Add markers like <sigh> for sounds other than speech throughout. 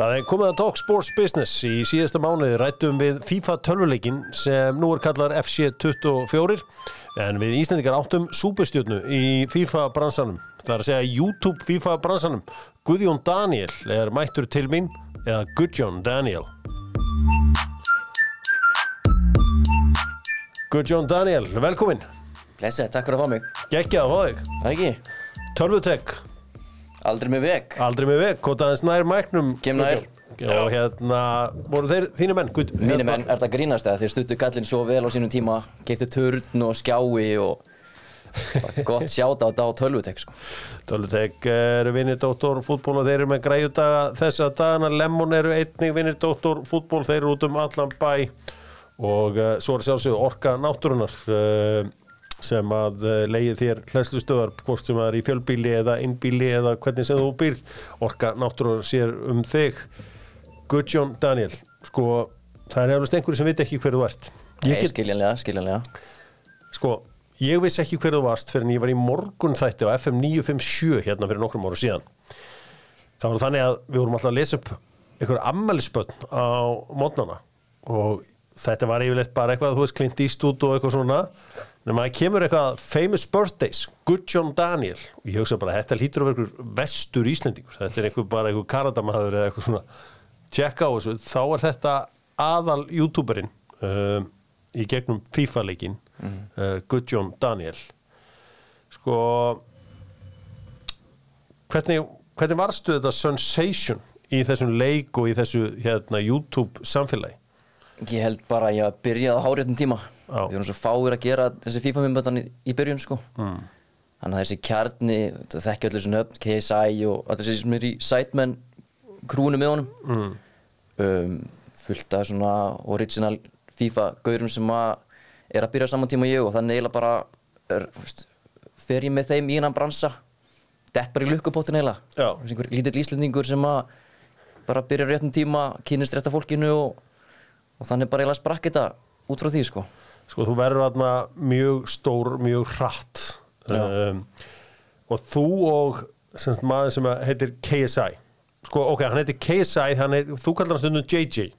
Það er komið að Talk Sports Business. Í síðasta mánuði rættum við FIFA tölvuleikin sem nú er kallar FC24 en við Íslandikar áttum súpustjörnu í FIFA bransanum það er að segja YouTube FIFA bransanum Guðjón Daniel er mættur til mín eða Guðjón Daniel Guðjón Daniel, velkomin. Blessið, takk fyrir að fá mig. Gekkjað að fá þig? Tölvutek, Aldrei með veg. aldrei með veg, kóta aðeins nær mæknum Kem nær. Guðjón. og hérna, voru þeir þínu menn Guð, Mínir hérna- menn, er það grínast eða þeir stuttu kallinn svo vel á sínum tíma, keiptu turn og skjái og bara <laughs> gott sjáta á dag tölvutek sko. Tölutek eru vinnir Dóttor fútból og þeir eru með græjudaga þessa dagana Lemon eru einnig vinnir Dóttor fútból þeir eru út um allan bæ og uh, svo er sjálfsögðu Orka Náttúrunar uh, sem að uh, leiði þér hlæslustöðar hvort sem það er í fjölbíli eða innbíli eða hvernig sem þú býrð. Orka Náttúrunar sér um þig. Guðjón Daniel sko það er eflust einhverju sem veit ekki hver þú ert. Nei, skiljanlega, skiljanlega. sko ég vissi ekki hver þú varst fyrir en ég var í morgun þætti á FM 957 hérna fyrir nokkrum ára síðan. Það var þannig að við vorum alltaf að lesa upp einhverja ammælisbönn á mótnana og þetta var yfirleitt bara eitthvað þú veist Clint Eastwood og eitthvað svona en maður kemur eitthvað famous birthdays Guðjón Daniel. Og ég hugsa bara þetta lítur vera einhver vestur Íslendingur. Þetta er einhver bara einhver karadamaður eða eitthvað svona. Tjekka á þessu. Þá er þetta aðal youtuberinn um, í gegnum FIFA-leikin uh, Guðjón Daniel. Sko hvernig, hvernig varstu þetta sensation í þessum leik og í þessu hérna, YouTube samfélagi? Ég held bara að ég að byrjaði á háréttum tíma. Við erum svo fáir að gera þessi FIFA-myndböndan í, í byrjun sko. Mm. Þannig að þessi kjarni, það þekki allir þessu nöfn, KSI og allir þessi sem er í Sidemen krúinu með honum. mm. um, fullt af svona original FIFA-gaurum sem að er að byrja saman tíma ég og þannig eiginlega bara er, veist, fer ég með þeim í hennan bransa dett bara í lukkupóttin eiginlega einhver lítill íslendingur sem að bara byrja réttum tíma, kynist rétta fólkinu og, og þannig bara eiginlega sprakk þetta út frá því sko sko þú verður þarna mjög stór, mjög hratt Já. um, og þú og semst, maður sem heitir KSI sko ok, hann heitir KSI hann heit, þú kallar hann stundum JJ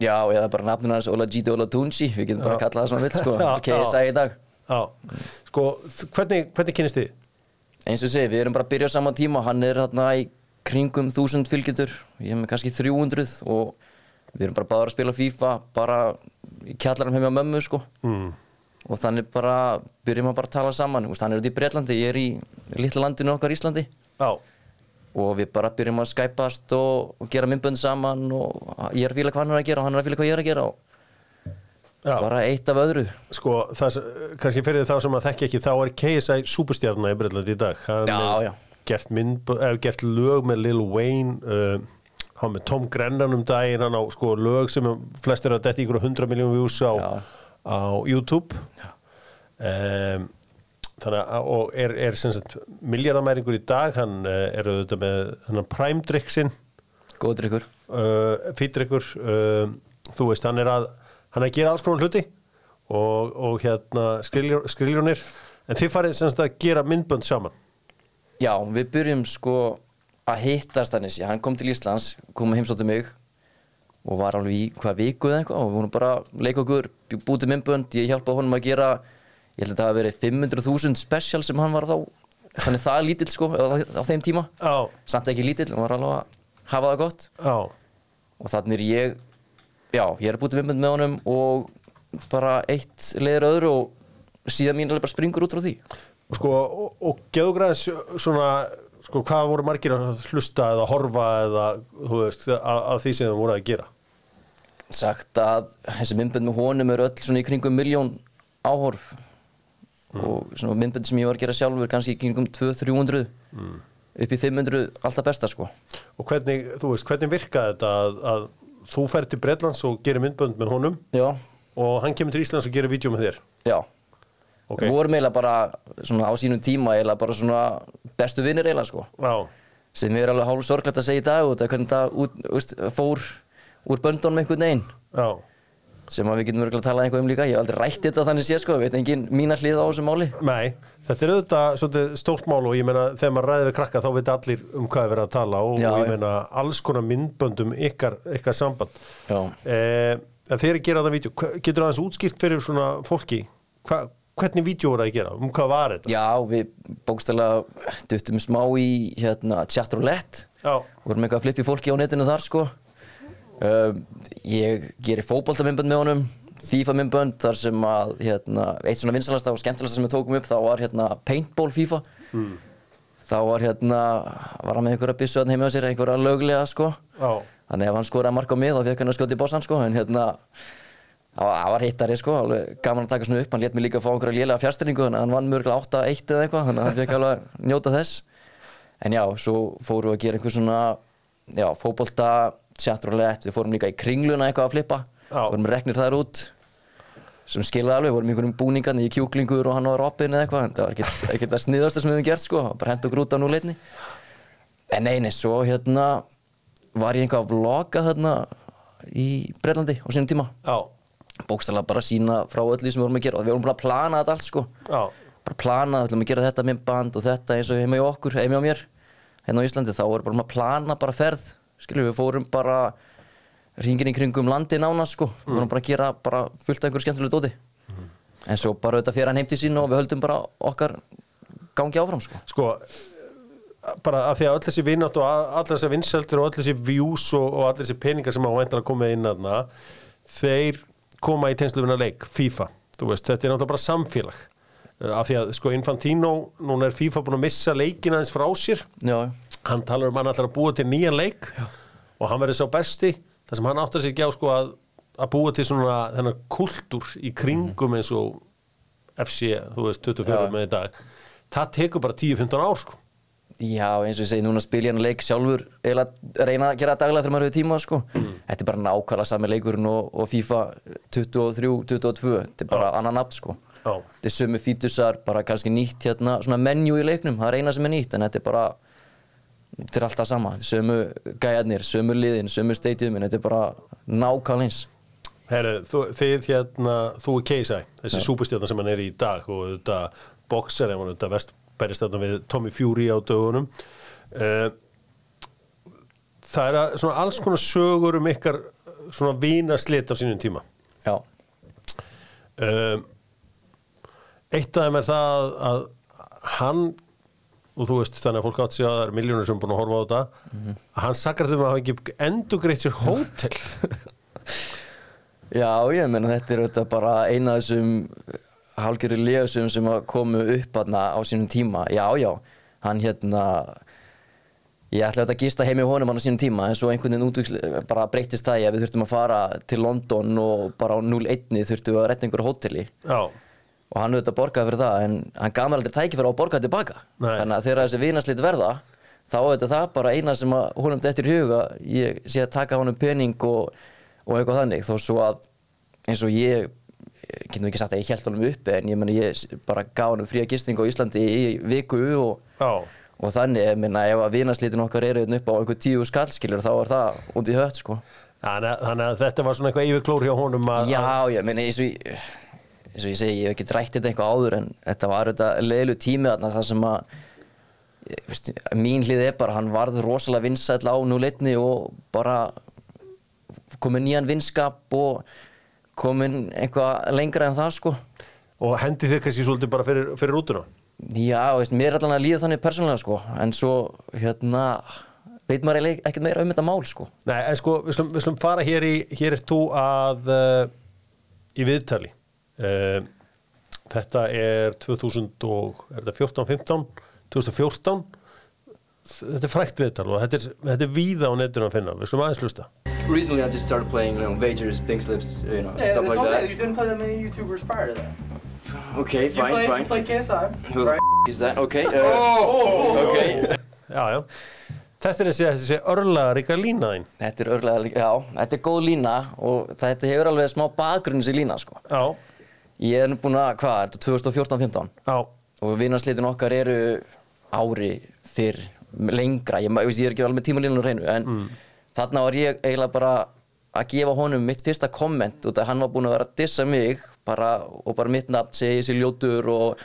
Já, eða bara nafninu hans Ola Gidi Ola Tunji við getum bara Já. að kalla það svona vill sko <laughs> Já, KSI í dag já, sko hvernig, hvernig kynist þið? eins og segi, við erum bara að byrja á sama tíma hann er þarna í kringum þúsund fylgjendur ég er með kannski 300 og við erum bara báður að spila FIFA bara í kjallarum heim á mömmu sko Mm. og þannig bara byrjum að bara tala saman hann er út í Breitlandi, ég er í litla landinu okkar Íslandi Já, og við bara byrjum að skæpast og, og gera myndbönd saman og ég er að fíla hvað hann er að gera og hann er að fíla hvað ég er að gera og já. bara eitt af öðru sko það, kannski fyrir þá sem að þekki ekki þá er KSI superstjarnar í Breitlandi í dag hann Já, er já. gert, mynd, er gert lög með Lil Wayne uh, hann með Tom Grennan um daginn hann á sko lög sem flestir að detti ykkur 100 miljónum views á, á YouTube. Um, þannig að og er, er sem sagt miljardamæringur í dag hann uh, er auðvitað með hann Prime Drink sinn. Góður ykkur uh, fýtdrykkur uh, þú veist, hann er að hann er að gera alls konar hluti og, og hérna skriljó- skriljónir en þið farið semst að gera myndbönd saman? Já, við byrjum sko að hittast þannig sé, hann kom til Íslands, kom að heimsóttu mig og var alveg í hvað viku eða eitthvað? Og vorum bara að leika okkur, búið til myndbönd, ég hjálpaði honum að gera, ég held að það hafi verið 500.000 special sem hann var þá, þannig það er lítill sko á, þeim tíma, Já, samt ekki lítill, hann var alveg að hafa það gott. Já, og þannig er ég, já, ég er búið til myndbönd með honum og bara eitt leiður öðru og síðan mín alveg bara springur út frá því. og sko og, og geðu græðis svona sko hvað voru margir að hlusta eða horfa eða þú veist af, af því sem það voru að gera? Sagt að þessi myndbönd með honum eru öll svona í kringum miljón áhorf. Og svona myndbönd sem ég var að gera sjálfur kannski í kringum 200-300 upp í 500 alltaf besta sko. Og hvernig, þú veist, hvernig virkaði þetta að, að þú fer til Bretlands og gerir myndbönd með honum? Já, og hann kemur til Íslands og gerir vídeo með þér? Já Ok. við vorum eiginlega bara svona á sínum tíma eiginlega bara svona bestu vinnir eiginlega sko. Já, sem er alveg hálf sorglegt að segja í dag út af hvernig það út, veist, fór úr böndunum einhvern veginn. Já. Sem við getum örgulega að tala eitthvað um líka. Ég hef aldrei rætt þetta þannig sé sko, veit engin mína hlið á þessu máli. Nei, þetta er auðvitað stórt mál og ég meina þegar maður ræði við krakka þá veit allir um hvað er verið að tala og, Já, og ég meina alls konar myndböndum ykkar, ykkar samband. Eh, en þeir gera það vídeo hva- getur aðeins útskýrt fyrir svona fólki hva, hvernig vídeo voru að gera, um hvað var þetta? Já, við bókstælega duttum smá í hérna, chatroulette Já. vorum eitthvað að flippi fólki á netinu þar sko. Um, ég gerir fótboltamimbönd með honum FIFA mimbönd þar sem að hérna, eitt svona vinsalasta og skemmtilegasta sem við tókum upp þá var hérna paintball FIFA. Þá var hérna var hann með einhverja byssu hann heima á sér einhverja löglega sko. Já. þannig ef hann skoraði mark á mig þá fekk hann að skjóta í bossan sko. En hérna það var- það hittari sko, alveg gaman að taka svona upp. Hann let mig líka fá einhverja lélega fjárstyrningu þannig að hann vann mörgulega 8-1 eða eitthvað þannig að hann fekk alveg að njóta þess. En já, svo fórum við að gera einhver svona já, fótbolta, chatroulette við fórum líka í kringluna eitthvað að flippa. Já. vorum reknir þær út sem skilaði alveg, vorum í einhverjum búningarni í kjúklingur og hann var Robin eða eitthvað. Það var ekkert, ekkert það sniðasta sem við hefum gert sko, bara bókstæðlega bara sína frá öllu því sem við vorum að gera og við vorum bara að plana þetta allt sko. Já. bara plana, við ætlum að gera þetta með band og þetta eins og heima í okkur, heima á mér hérna á Íslandi, þá vorum bara að plana bara ferð skilur við fórum bara ringin í kringum landi nánast sko. Við vorum bara að gera bara fullt af einhverju skemmtilegu dóti. En svo bara auðvitað fyrir hann heim til sín og við höldum bara okkar gangi áfram sko. Sko bara af því að öll þessi vinnátt og a- allar þessi vinsæltir og öll þessi views og, og allir þessi peningar sem á væntar að koma inn aðna þeir koma í tengsluðuna leik FIFA, veist, þetta er náttúrulega bara samfélag. Uh, af því að sko Infantino núna er FIFA búin að missa leikin aðeins frá sér. Já, hann talar um hann ætlar að búa til nýjan leik Já. og hann verður sá besti. Þar sem hann áttar sig ekki á sko að, að búa til svona þennan kultúr í kringum eins og FC, þú veist, 24 Já. með í dag. Það tekur bara 10-15 ár sko Já, eins og ég segi, núna spil ég hann leik sjálfur eða reyna að gera daglega þegar maður hefur tíma sko. Þetta er bara nákvæmlega sami leikurinn og, og FIFA 23, 22 þetta er bara annan nafn sko. Já. Þetta er sömu fítusar, bara kannski nýtt hérna, svona menju í leiknum, það er eina sem er nýtt en þetta er bara þetta er alltaf sama, sömu gæjarnir, sömu liðin, sömu stadiumin, þetta er bara nákvæmlega eins Herru, þið hérna, þú er KSI, þessi súpustjarnar sem hann er í dag og þetta boxer, þetta vest berist þarna við Tommy Fury á dögunum. Uh, það er að, svona alls konar sögur um ykkar svona vínaslit á sínum tíma. Já, um, eitt af þeim er það að, að hann og þú veist þannig að fólk átt sig að það er miljónur sem er búin að horfa á þetta að hann sakar þeim að hafa ekki endur greitt sér hótel. <laughs> Já, ég menna þetta er bara eina af þessum hálgjöru legasum sem komu upp aðna á sínum tíma. Já, já, hann hérna, ég ætla auðvitað að gista heim í honum hann á sínum tíma en svo einhvern veginn útvíkslega bara breytist það að við þurftum að fara til London og bara á 0-1 þurftum við að retta einhverju hóteli já, og hann auðvitað borgaði fyrir það en hann gaf mér aldrei tækifæri á að borga tilbaka. Nei. Þannig að þegar þessi vinaslit verða þá þetta það bara eina sem honum dettur í huga ég sé að taka honum pening og, og eitthvað þannig þó svo að eins og ég ég getum ekki sagt að ég held honum uppi en ég meni ég bara gaf honum fría gistingu á Íslandi í viku og, já, og þannig ég minna ef að vinaslitin okkar eru hérna upp á einhver tíu skallskilur þá er það út í hött sko. Þannig að, þetta var svona eitthvað yfirklór hjá honum að, Já, ég meni eins og ég eins og ég segi, ég hef ekki drætt þetta eitthvað áður en þetta var þetta leilu tími þarna þar sem að veist, mín hlið er bara, hann varð rosalega vinsæll á núleitni og bara komið nýjan vinskap og komin eitthvað lengra en það sko. Og hendi þið kannski svolítið bara fyrir, fyrir rútuna? Já, veist, mér er allan að líða þannig persónulega sko. En svo hérna veit maður ekkert meira um þetta mál sko. Nei, en sko, við slum, við slum fara hér í hér er þú að uh, í viðtali. Uh, þetta er 2000 og er þetta 14-15 2014 þetta er frækt viðtal og þetta er, þetta er víða á netinu að finna, við slum aðeins lusta Recently, I just started playing, you know, wagers, pink slips, you know, Yeah, stuff like okay. that. You didn't play that many YouTubers prior to that. Okay, You fine, played, fine. You played KSI. Who right? the f- is that? Okay. Uh, Oh, okay. Já, já, þetta er þessi, þessi örlaga ríka lína þín Þetta er örlega, líka- já, þetta er góð lína og þetta hefur alveg smá bakgrunn þessi lína sko Já, Ég er nú búinn að, hvað, er þetta 2014-15 já, og vinnarslitin okkar eru ári fyrr, lengra, ég, ma- ég er ekki alveg með tímalínun á hreinu en þarna var ég eiginlega bara að gefa honum mitt fyrsta komment og hann var búinn að vera að dissa mig bara, og bara mitt nafn segi sér ljótur og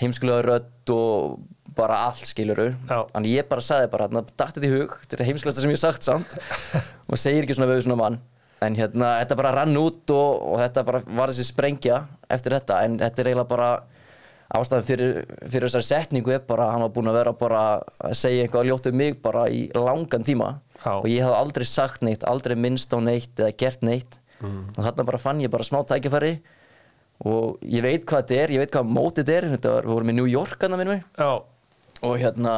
heimskulega rödd og bara allt skiluru þannig ég bara sagði bara, hérna, datt þetta í hug þetta er heimskulegasta sem ég sagt samt. <laughs> Og segir ekki svona við svona mann. En hérna, þetta bara rann út og, og þetta bara var þessi sprengja eftir þetta. En þetta er eiginlega bara ástæðan fyrir, fyrir þessari setningu er bara að hann var búinn að vera bara að segja eitthvað ljótt um mig bara í langan tíma Já. og ég hafði aldrei sagt neitt, aldrei minnst á neitt eða gert neitt. Mm. og þarna bara fann ég bara smá tækifæri. Og ég veit hvað þetta er, ég veit hvað mótið þetta er. Þetta var, við vorum í New York hann að minni Já, og hérna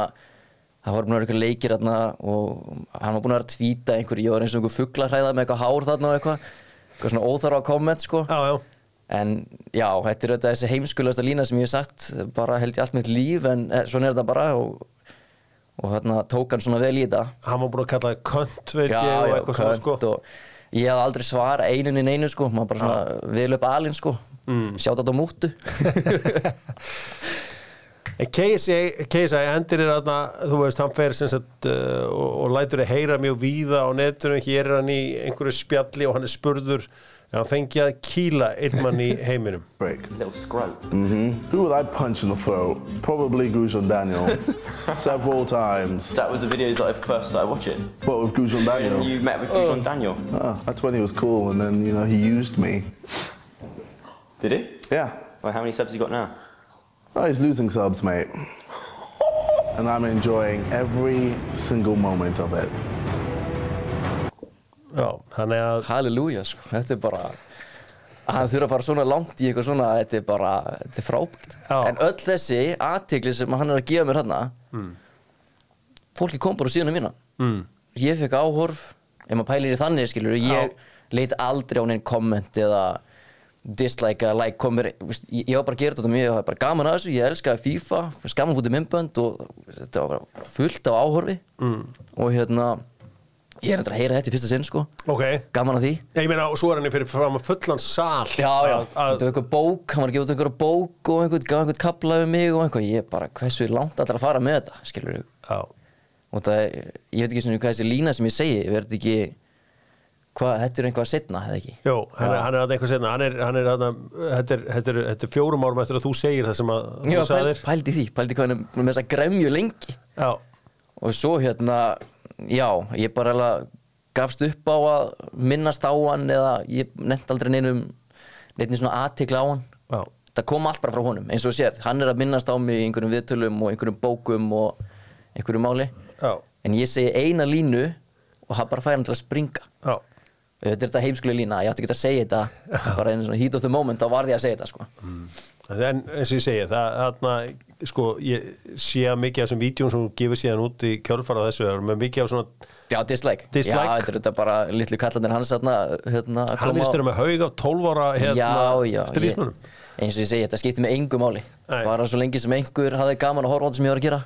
það var búin að vera eitthvað leikir þarna og hann var búin að vera að tvíta einhverju, ég var eins og einhver fugglarhræða með eitthvað hár þarna og eitthvað. Eitthvað svona óþarfa komment sko. Já, já. En já, þetta er auðvitað þessi heimskulegasta lína sem ég hef sagt bara held ég allt mitt líf en eh, svona er þetta bara og, og hérna tók hann svona vel í þetta. Hann var búin að kalla það könt, já, já, könt sko. og ég hef aldrei svara einun í neinu sko, maður bara svona vel upp alinn sko. Mm. sjátt á mútu <laughs> En KSI, KSI endir er þarna, þú veist, hann fer sagt uh, og, og lætur þið heyra mjög víða á netunum, hér er hann í einhverju spjalli og hann er spurður ef hann fengi að kýla einn mann í <laughs> heiminum break. Little scrope. Who would I punch in the throat? Probably Gujon Daniel. <laughs> Several times. That was the videos that I first started watching. What with Gujon Daniel? You met with Gujon Daniel. Ah, that's when he was cool, and then you know he used me. Did he? Yeah. Well, how many subs you got now? Oh, he's losing subs, mate. <laughs> and I'm enjoying every single moment of it. Halleluja sko, þetta er bara hann þurfa að fara svona langt í eitthvað svona þetta er bara, þetta er frábært. En öll þessi aðtegli sem hann er að gefa mér hérna fólki kom bara síðan mína mm. ég fekk áhorf ef maður pælir í þannig skilur ég leit aldrei á neinn komment eða dislike eða like komir ég, var bara að gera þetta mér, ég var bara gaman að þessu ég elskaði FIFA, skaman fútið myndbönd og þetta var bara fullt á áhorfi. Mm. og hérna ég er endur að heyra þetta í fyrsta sinn sko. Ok, gaman að því. Ég meina og svo er hann fyrir fram að fullan sal. Já, já, þetta var eitthvað bók, hann var að gefa út einhverja bók og einhvern, gaf einhvern kapla um mig og einhvað, ég bara, hversu langt allar að fara með þetta, skilur við, já, og það, ég veit ekki svona hvað þessi lína sem ég segi, verður ekki, hvað, þetta er einhvað setna, eða ekki? Jó, hann, er, hann er að eitthvað setna hann er, hann er að þetta er, þetta er, þetta er fjórum árum eftir að þú segir það sem að Já, þú pældi því, pældi Já, ég bara alveg gafst upp á að minnast á hann eða ég nefnt aldrei neinum neitt svona aðtikla á hann. Já, það kom allt bara frá honum eins og sér, hann er að minnast á mig í einhverjum viðtölum og einhverjum bókum og einhverjum máli. Já, en ég segi eina línu og hann bara fær hann til að springa. Já. Þetta er þetta heimskulega lína, ég átti ekki að segja þetta. Bara einu svona heat of the moment, þá varði ég að segja þetta sko. En eins og ég segi, það, þarna, sko, ég sé að mikið af þessum vídjum sem þú gefur síðan út í kjölfara þessu er með mikið af svona, já, dislike, Dislike. já, þetta er þetta bara litlu kallandir hans þarna, hérna, að hann koma á- vera með haug af 12 ára hérna, stríðsmönnum. ég- eins og ég segi, þetta skiptir mig engu máli Nei. bara svo lengi sem einhver hafði gaman að horfa á þetta sem ég var að gera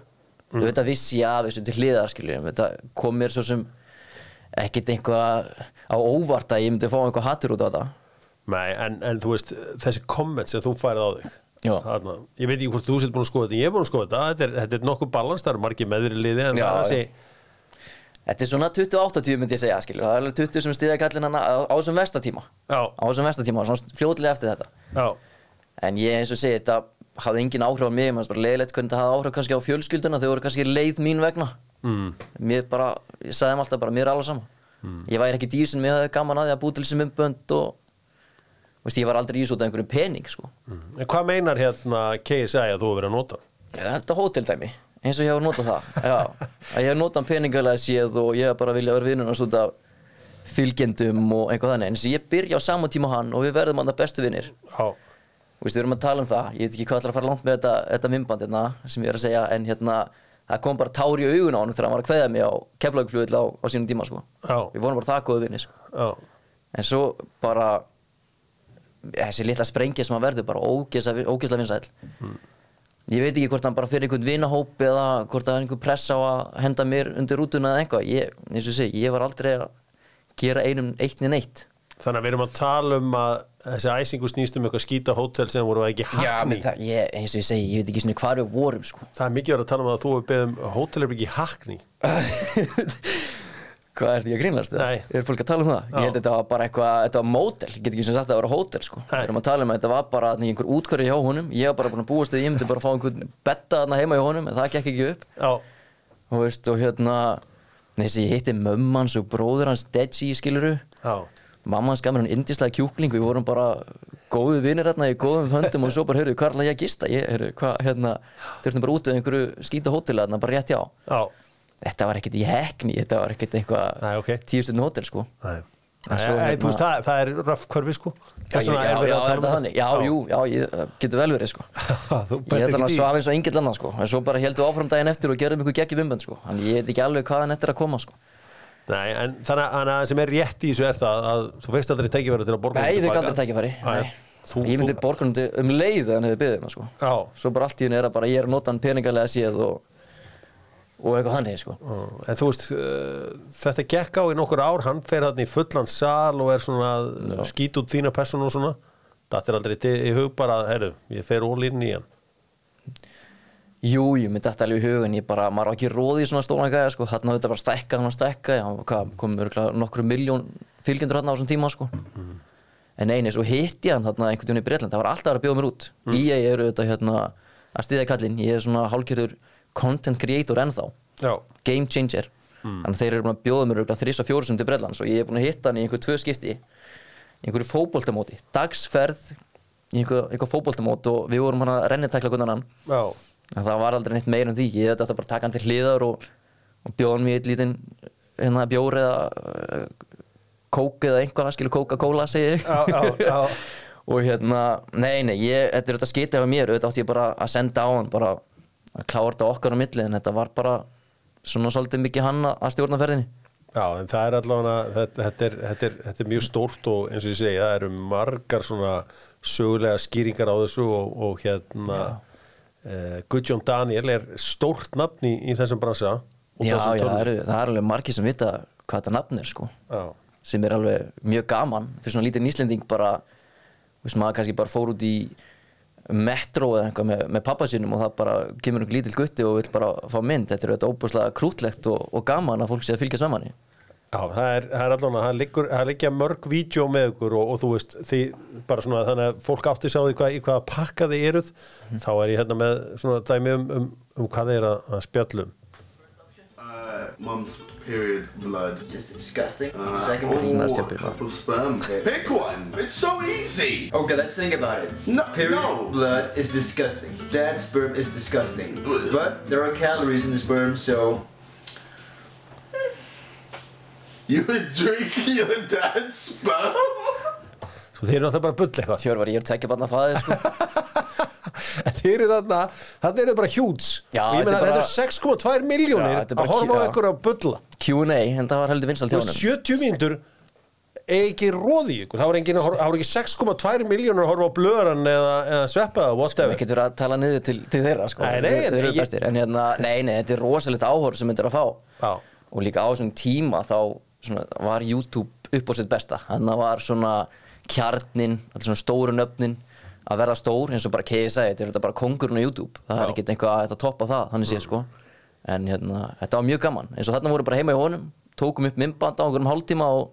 Mm. að vissi ég af þessu til hliðar skilur, þetta kom mér svo sem ekkert einhvað á óvart að ég myndi fá einhvað hattur út á þetta Nei, en, en þú veist, þessi komment sem þú færið á þig þarna, ég veit ekki hvort þú sétt búin að skoða þetta ég er búin að skoða þetta, þetta er, þetta er nokkuð balans það eru margir meðri liði en Já, það þessi Þetta er svona 20-80 myndi ég segja, skilur. Það er alveg 20 sem stiða kallin hana á, þessum vestatíma Já. Á þessum vestatíma, svona fljótlega eftir þetta. Já, En ég eins og segi, þetta hafði engin áhrif á mig Mér fannst bara leiðilegt hvernig þetta hafði áhrif kannski á fjölskylduna Þau voru kannski leið mín vegna. Mm. Mér bara, ég sagði þeim alltaf bara, mér er alveg sama. Ég væri ekki dýr sem ég hafði gaman að því að búið til þessi myndbönd og veist, Ég var aldrei í svo einhverjum pening, sko. En hvað meinar hérna KSI að þú hefur verið að nota? Þetta er hóteldæmi, eins og ég hef notað það. Já, ég hef notað peningalega séð og ég hef bara viljað vera vinnunars út af fylgjendum og einhvað þannig. En þess að ég byrja á saman tíma hann og við verðum hann bestu vinnir við erum að tala um það, ég veit ekki hvað ætlar að fara langt með þetta, þetta minnband hérna, sem ég er að segja en hérna, það kom bara tár í augun á hann þegar hann var að kveða mig á keflaugflugvill á, á sínum tíma, sko. Við vorum bara það góðu vinnir, sko. En svo bara þessi litla sprengja sem hann verður bara ógeðslega ógeðslega vinsæll ég veit ekki hvort hann bara fyrir einhvern vinahóp eða hvort það er einhver press á að henda mér undir rútuna eða eitthvað. Ég, eins og segi, ég var aldrei að gera einum eitt niður neitt. Þannig að við erum að tala um að þessi æsingu snýst um eitthvað skýta hótel sem voru ekki Já, hakni menn það, ég, eins og ég segi, ég veit ekki svona hvað við vorum sko. Það er mikið verið að tala um að þú hefur beðið um hótelherbyggi hakni <laughs> Hvað er þetta ekki að grínast? eða? Nei. Er fólk að tala um það? Ég held að þetta var bara eitthvað, þetta var mótel, ég get ekki sem sagt að það var hótel sko. Nei. Við erum að tala um að þetta var bara einhver útkværi hjá honum, ég var bara búin að búast við, ég myndi bara að fá einhvern betta þarna heima hjá honum, en það gekk ekki upp. Já, Og veist, og hérna, þessi hitti mömmans og bróður hans Deji, skiluru. já, Mamma hans gaf mér hann indislega kjúkling, við vorum bara góðu vinir hérna í góðum höndum og svo bara, heyrðu, hvað er að já Þetta var ekkert í hekni, þetta var ekkert eitthvað Nei, ok. tíu stundin hótel, sko. Nei. En svo Æ, æ, hérna- það, það er röff körfi sko Já, já, já, að er um það þannig? Já, jú, já, ég uh, getur vel verið, sko. <laughs> Ég held að hann ekki í svaf eins og engill annan, sko. En svo bara heldum við áfram daginn eftir og gerðum ykkur geggjum umbönd, sko. Þannig ég veit ekki alveg hvað hann eftir að koma, sko. Nei, en þannig að- að það sem er rétt í þessu er það að þú veist aldrei tækifæri til að borga Nei, ég tilbaka. aldrei tækifæri. Ég myndi borga um leið að hann hefði byggðið maður, sko. Já, Svo bara allt í henni er að bara ég er að nota hann peningalega séð og, og eitthvað þannig, sko. Já, en þú veist uh, þetta gekk á í nokkur ár hann fer hann í fullan sal og er svona að skýt út þína persónu og svona þetta er aldrei í hug bara að herru, ég fer ólinn í hann Jú, ég myndi þetta alveg í hugun, ég bara, maður á ekki róði í svona stóna gæja, sko, hann hafði þetta bara stækka, hann var stækka, hann hvað, kom örgulega nokkru miljón fylgjendur hann á þessum tíma, sko. En eini, svo hitti ég hann þarna einhvern veginn í Breitland, það var alltaf að bjóða mér út. Mm. EA eru þetta hérna að stiðja kallinn, ég er svona hálfgerður content creator ennþá, Já, game changer. Þannig að þeir eru búin að bjóða mér þrís og fjóru sem til Breitlands og ég er búin að hitta hann í einhver tvö skipti, í einhverju fótboltamóti, dagsferð í einhver, einhver fótboltamót og við vorum hann að rennitekla hvernig hann það var aldrei neitt meir en því, ég þetta bara taka hann til hliðar og, og bjóða hann mér eitt lítinn hérna bjór eða uh, kók eða einhvað, skilu Coca-Cola segi ég. já, já, já. <laughs> og hérna, nei, nei, ég, þetta er þetta skitið af mér, auðvitað átti ég bara að senda á hann, bara að klára þetta okkar á milli, en þetta var bara svona svolítið mikið hann að stjórna ferðinni. Já, en það er allavega þetta, þetta, er, þetta, er, þetta er mjög stórt og eins og ég segi, það eru margar svona sögulega skýringar á þessu og, og hérna uh, Guðjón Daniel er stórt nafn í, í þessum bransa Já, þessum já, tölum. það eru alveg margir sem vita hvað þetta nafn er, sko. já, sem er alveg mjög gaman fyrir svona lítið nýslending bara veist maður kannski bara fór út í metro eða eitthvað með, með pappa sínum og það bara kemur einhver lítill gutti og vill bara fá mynd. Þetta er auðvitað óbúslega krútlegt og, og gaman að fólk sé að fylgjast með manni. Já það er, það er allavega það, liggur, það liggja mörg vídeo með ykkur og, og þú veist því bara svona þannig að fólk átti sá því hvað, í hvaða pakka þið eruð þá er ég hérna með svona dæmi um, um, um hvað þið er að, að spjallum Uh, mum's period blood. It's Just disgusting. Uh, Second oh, one. Nice job, Peter. cup of sperm. Pick one. It's so easy. Okay, let's think about it. No, Period no. blood is disgusting. Dad's sperm is disgusting. But there are calories in the sperm, so <laughs> You would drink your dad's sperm? svo þið eru náttúrulega bara bull eitthvað Hjör var ég að tekja barna fæði sko. <laughs> En þið eru þarna, þarna eru bara hjúts Já, og ég þetta meina er þetta bara- er 6,2 miljónir þetta að horfa á ykkur að bulla. Q&A, en það var heldur vinsalt hjá honum. 70 mínútur ekki róði ykkur. Það var, engin, ekki 6,2 miljónur að horfa á blöðran eða, eða sveppa eða whatever. Við getum að tala niður til, til þeirra sko. Nei, nei, Þeir- Þeir nei, eru bestir. En hérna, nei, nei, þetta er rosalegt áhör sem þetta er að fá. Já. Og líka á þessum tíma þá svona, var YouTube upp á sitt besta. Að var svona kjarnin, allir svona stóru nöfnin að vera stór eins og bara KSI, þetta er þetta bara kongurinn á YouTube. Það er Já. ekkert eitthvað að þetta toppa það, þannig sé sko. En hérna, þetta var mjög gaman. Eins og þarna voru bara heima í honum tókum upp mymband á einhverjum hálftíma og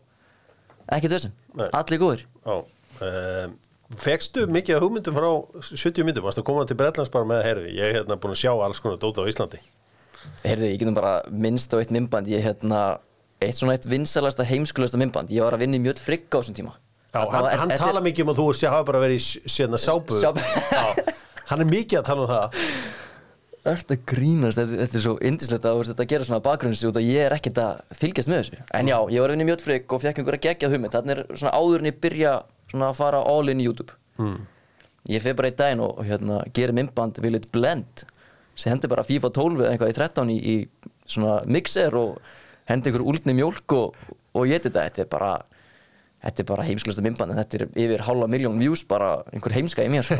ekkert Nei. allir góðir. Já. Um, Fekstu mikið af hugmyndum frá 70 myndum, varst að koma til Bretlands bara með herri, ég er hérna búin að sjá alls konar dóta á Íslandi. Heyrðu, ég getum bara minnst á eitt mymband ég hérna, eitt svona eitt vinsalasta heimskulasta mymband, ég var að vinna í mjög frigg á þessum tíma Já, hann, hann er- tala mikið um að þú sé hafa bara verið í sérna sápu hann er mikið að tala um það Þetta grínast, þetta, þetta er svo indislegt að þetta gera svona bakgrunnsjú út og ég er ekkert að fylgjast með þessu. En já, ég var að vinna í mjötfrygg og fekk einhverja geggjað hugmynd. Þannig er svona áður en ég byrja svona að fara all in í YouTube. Mm. Ég fyrir bara í daginn og, hérna, gerir myndband Will It Blend. sem hendi bara FIFA 12 eða eitthvað í 13 í, í svona mixer og hendi einhver úldni mjólk og, og ég þetta. Þetta er bara, þetta er bara heimskulasta myndband en þetta er yfir hálfa miljón views bara einhver heimska í mér sko.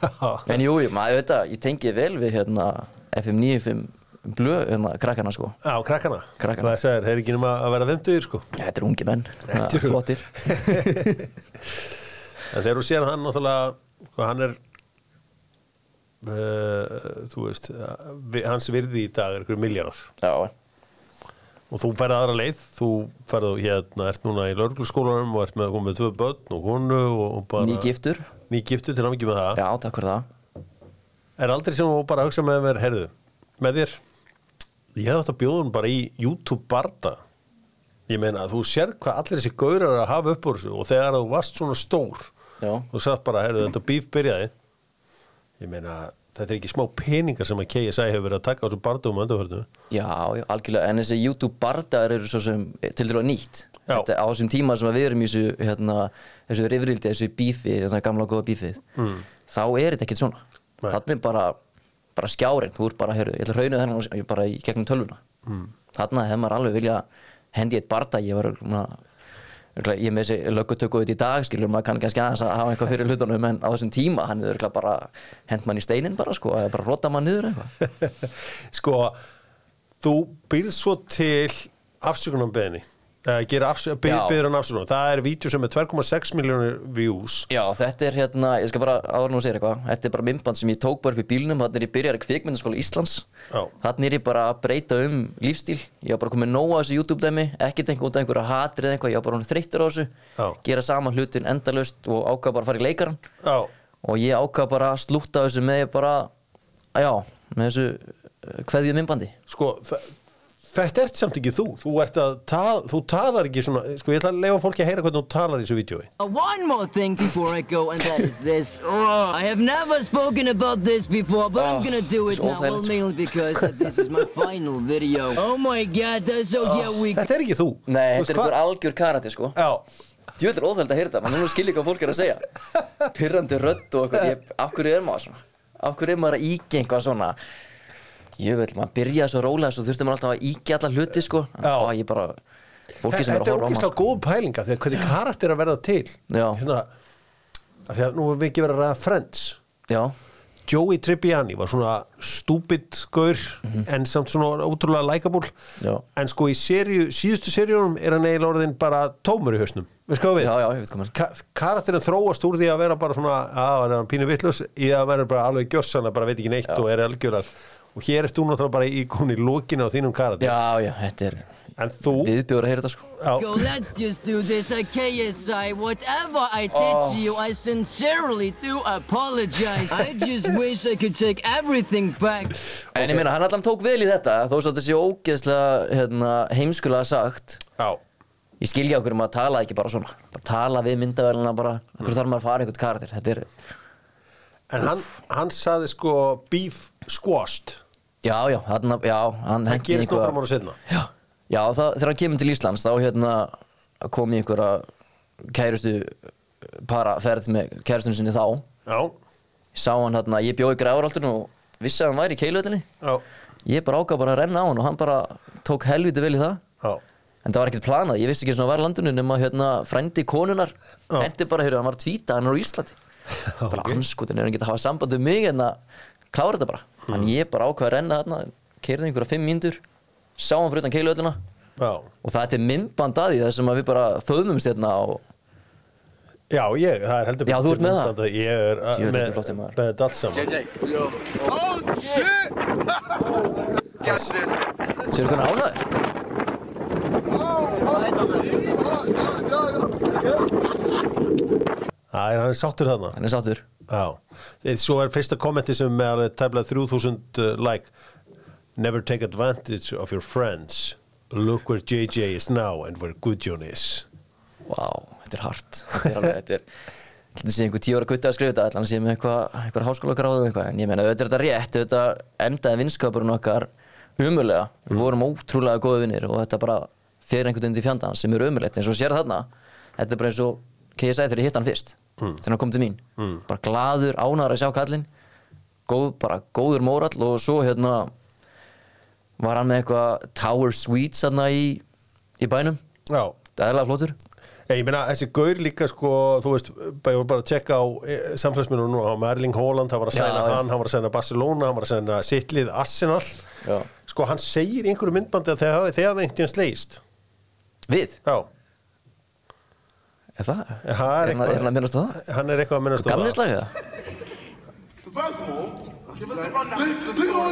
<laughs> En jú, jú, maður veit að ég tengi vel við hérna FM 95 blöð, hérna, krakkana sko. Já, krakkana, Krakkana. Það segir, þeir eru ekki nema að vera 50 sko. Ja, þetta er ungi menn, ja, eru- flottir. <laughs> En þegar þú sér hann náttúrulega hvað hann er uh, þú veist vi- hans virði í dag er ykkur miljardar Já, og þú ferði aðra leið. Þú ferði hérna, ert núna í lörgluskólanum og ert með að koma með tvö börn og konu og, og bara Nýgiftur nýgiftur til námikið með það. Já, takk fyrir það. Er aldrei sem þú bara að hugsa með mér heyrðu, með þér ég að bjóða hún bara í YouTube barda. Ég meina þú sér hvað allir þessi gaurar að hafa upp úr þessu og þegar þú varst svona stór Já. þú sagði bara, heyrðu þetta bíf byrjaði. Ég meina þetta er ekki smá peningar sem að KSI hefur verið að taka á þessu bardum undanförnu Já, algjörlega, en þessi YouTube bardagar eru svo sem til dæla nýtt. Þetta, á þessum tíma sem við erum í þessu hérna, þessu rifrildi, þessu bífi þetta gamla góða bífið mm. þá er þetta ekkert svona Nei. þannig bara, bara skjárin þú ert bara, heyrðu, ég ætla að hrauna þennan bara í gegnum tölvuna mm. þannig hefði maður alveg vilja hendi eitt barda ég var na, ég með þessi löggutöku í dag skilur maður kann kannski aðeins að hafa eitthvað fyrir hlutunum en á þessum tíma hann er bara hend mann í steinin bara sko, eða bara rota mann niður eitthvað. <laughs> Sko, þú byrð svo til afsökunum beðinni gera afsö byr, Já. byður hann afsökunum það er vídeo sem er 2,6 miljónir views. Já, þetta er hérna, ég skal bara áður nú að segja eitthvað Þetta er bara myndband sem ég tók bara upp í bílnum Þannig er ég byrjar í kvikmyndaskóla Íslands. Þannig er ég bara að breyta um lífstíl. Ég var bara komið nóg að þessu YouTube-dæmi Ekkert einhver út af einhverja hatri eða eitthvað Ég var bara hún þreyttur á þessu. Já. Gera sama hlutin endalaust og ákvað bara að fara í leikaran já, Og ég ákvað bara að slúta þessu með bara Já, með þessu þetta ert samt ekki þú þú, ert að tala, þú talar ekki svona sko ég ætla að leifa fólki að heyra hvernig þú talar í þessu vídjói Uh, one more thing before I go, and that is this. Ugh, I have never spoken about this before, but I'm Oh, gonna do it now. Well, mainly because this is my <laughs> final video. Oh my god, that's so yeah, we. þetta er ekki þú Nei, Þú þetta er einhver algjör karate sko já, Djúvel er óþægild að heyra þetta, maður núna skilja hvað fólk er að segja <laughs> Pirrandi rödd og eitthvað, af hverju er maður svona? Af hverju er maður að eitthvað svona? Jövel, maður byrjaði svo rólega svo þurfti maður alltaf að íkja alla hluti sko Já. Og ég bara, fólki sem er þetta að er horfa á maður ógeðslega sko. góð pælinga því að hvernig karakter að verða til Já. hérna, af því að nú erum við ekki verið að ræða Friends Já, Joey Tribbiani var svona stúpid gaur en samt svona ótrúlega. Já. en sko í seríu, síðustu seríunum er hann eiginlega orðin bara tómur í hausnum við sko við já, já, maður Ka karakterin þróast úr því að vera bara svona að hann er pínu vittlust í að vera bara alveg gjörsann bara veit ekki neitt og er algjörlega og hér ert þú náttúrulega bara í koni lókinu á þínum karakter Já, já, þetta er en þú viðbjóður að heyra þetta sko. Já, Go, let's just do this. Uh, KSI, whatever I did to you, I sincerely do apologize. I just wish I could take everything back. En ég meina, hann allan tók vel í þetta Þó svo þetta sé ógeðslega hérna, heimskulega sagt. Já, Ég skilja okkur um að tala ekki bara svona. Bara Tala við myndavæluna bara. Akkur þarf maður að fara einhvern karakter? Þetta er, en hann, hann saði sko beef squashed já, já, hann, já, hann það henti gerist einhverja- nokkra mánu setna Já, já það, þegar hann kemur til Íslands þá hérna kom í einhverja kærustu para ferð með kærustunum sinni þá. Já, ég sá hann hérna, ég bjóði græðuraldun og vissi að hann væri í keiluöldinni já, ég bara ákvað bara að renna á hann og hann bara tók helviti vel í það. Já. En það var ekkert planað, ég vissi ekki svona að vera landinu nema hérna frændi konunar Já. hendi bara, heyrðu, hann var að tvíta, hann er á Íslandi. <laughs> Bara anskotin, er hann geta að hafa samband við mig en að klára þetta bara. Þannig ég bara ákvað að renna þarna keirði einhverja fimm mínútur sá hann fyrir utan keiluöldina já, og það er til myndband að því þar sem að við bara föðumumst hérna og já, ég, það er heldur Já, þú ert með það? ég er þetta með, þetta allt saman. Séu hvernig ánæður það er hann er sáttur þarna. Hann er sáttur Já, svo er fyrsta kommenti sem er tæmlega 3000 uh, like. Never take advantage of your friends. Look where JJ is now and where Gudjón is. Vá, þetta er hart. <laughs> Þetta er þetta sé einhver tíu ára gutti að skrifa þetta sé með eitthvað, eitthvað háskóla gráðu eitthvað. En ég meina, auðvitað er þetta rétt Auðvitað endaði vinskapurinn okkar umulega Við vorum ótrúlega góði vinnir Og þetta bara fyrir einhvern veginn til fjandans Sem er umulegt, eins og sér þarna. Þetta er bara eins og KSI þegar ég hitt hann fyrst Þegar hann kom til mín. Bara glaður, ánæður að sjá kallinn. Góð, bara góður mórall Og svo hérna Var hann með eitthvað Tower Suites þarna í, í bænum. Já, Það er alveg flottur. Ég meina, þessi gaur líka sko, þú veist, bara, bara að tjekka á samfélagsmyndu nú, hann var Erling Haaland, hann var að já. hann, hann var að sæna Barcelona, hann var að sæna sittlið Arsenal, Já. sko hann segir í einhverju myndbandi að þegar þegar hafa einhvern slegist, Við? já, Er það? það er hann- er hann að minnast það? hann er eitthvað að minnast of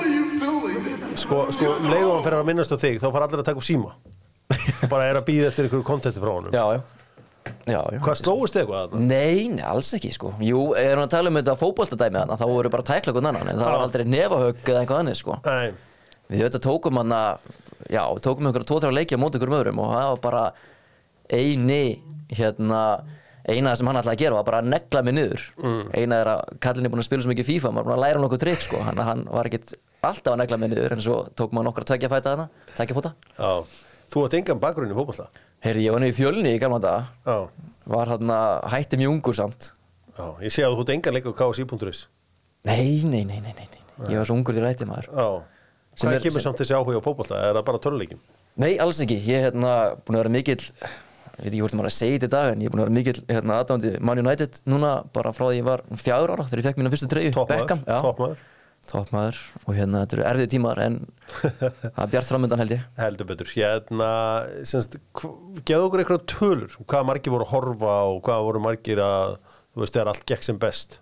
you filming. Sko, sko um leið og hann fer að minnast á þig þá fara allir að taka upp síma og bara er að býða eftir einhverju kontenti frá honum Já, já Já, já Hvað slóist þið eitthvað að það? Nei, nei, alls ekki sko Jú, er hann að tala um þetta fótboltadæmi þarna þá voru bara að tækla hvern annan en það var Já. aldrei nefahögg eða eitthvað annað sko Nei, Við auðvitað tókum hann að Já, við tókum eini hérna eina sem hann ætlaði að gera var bara að negla mig niður. Mm. eina er að kallin er búin að spila svo mikið FIFA maður er búin að læra hann okkur trikk sko. Hann, hann var ekkit alltaf að negla mig niður en svo tók maður nokkra tveggja fæta þarna tveggja fóta. Já. Þú átt engan bakgrunn í fótbolta? Heyrði, ég var niður í fjölni í gamla daga. Var hann að hætti mjög ungur samt. Já Ég sé að þú átt engan leik á KSI.is Nei, nei, nei, nei, nei, ég var svo ungur til rætti maður. Hvað kemur samt þessi áhuga á? Er það töluleikin? Nei, alls ekki, ég er hérna búin að vera mikill ég veit ekki hvort maður að segja þetta í dag en ég er búin að vera mikill hérna aðdándi Man United núna bara frá því ég var fjagur ára þegar ég fekk mína fyrstu treyju Beckham, toppmaður og hérna þetta eru erfið tímar en <laughs> það er bjart framöndan held ég. Heldur betur. Hérna, Geðu okkur eitthvað tölur Hvað margir voru að horfa og hvað voru margir að Þú veist, þegar allt gekk sem best.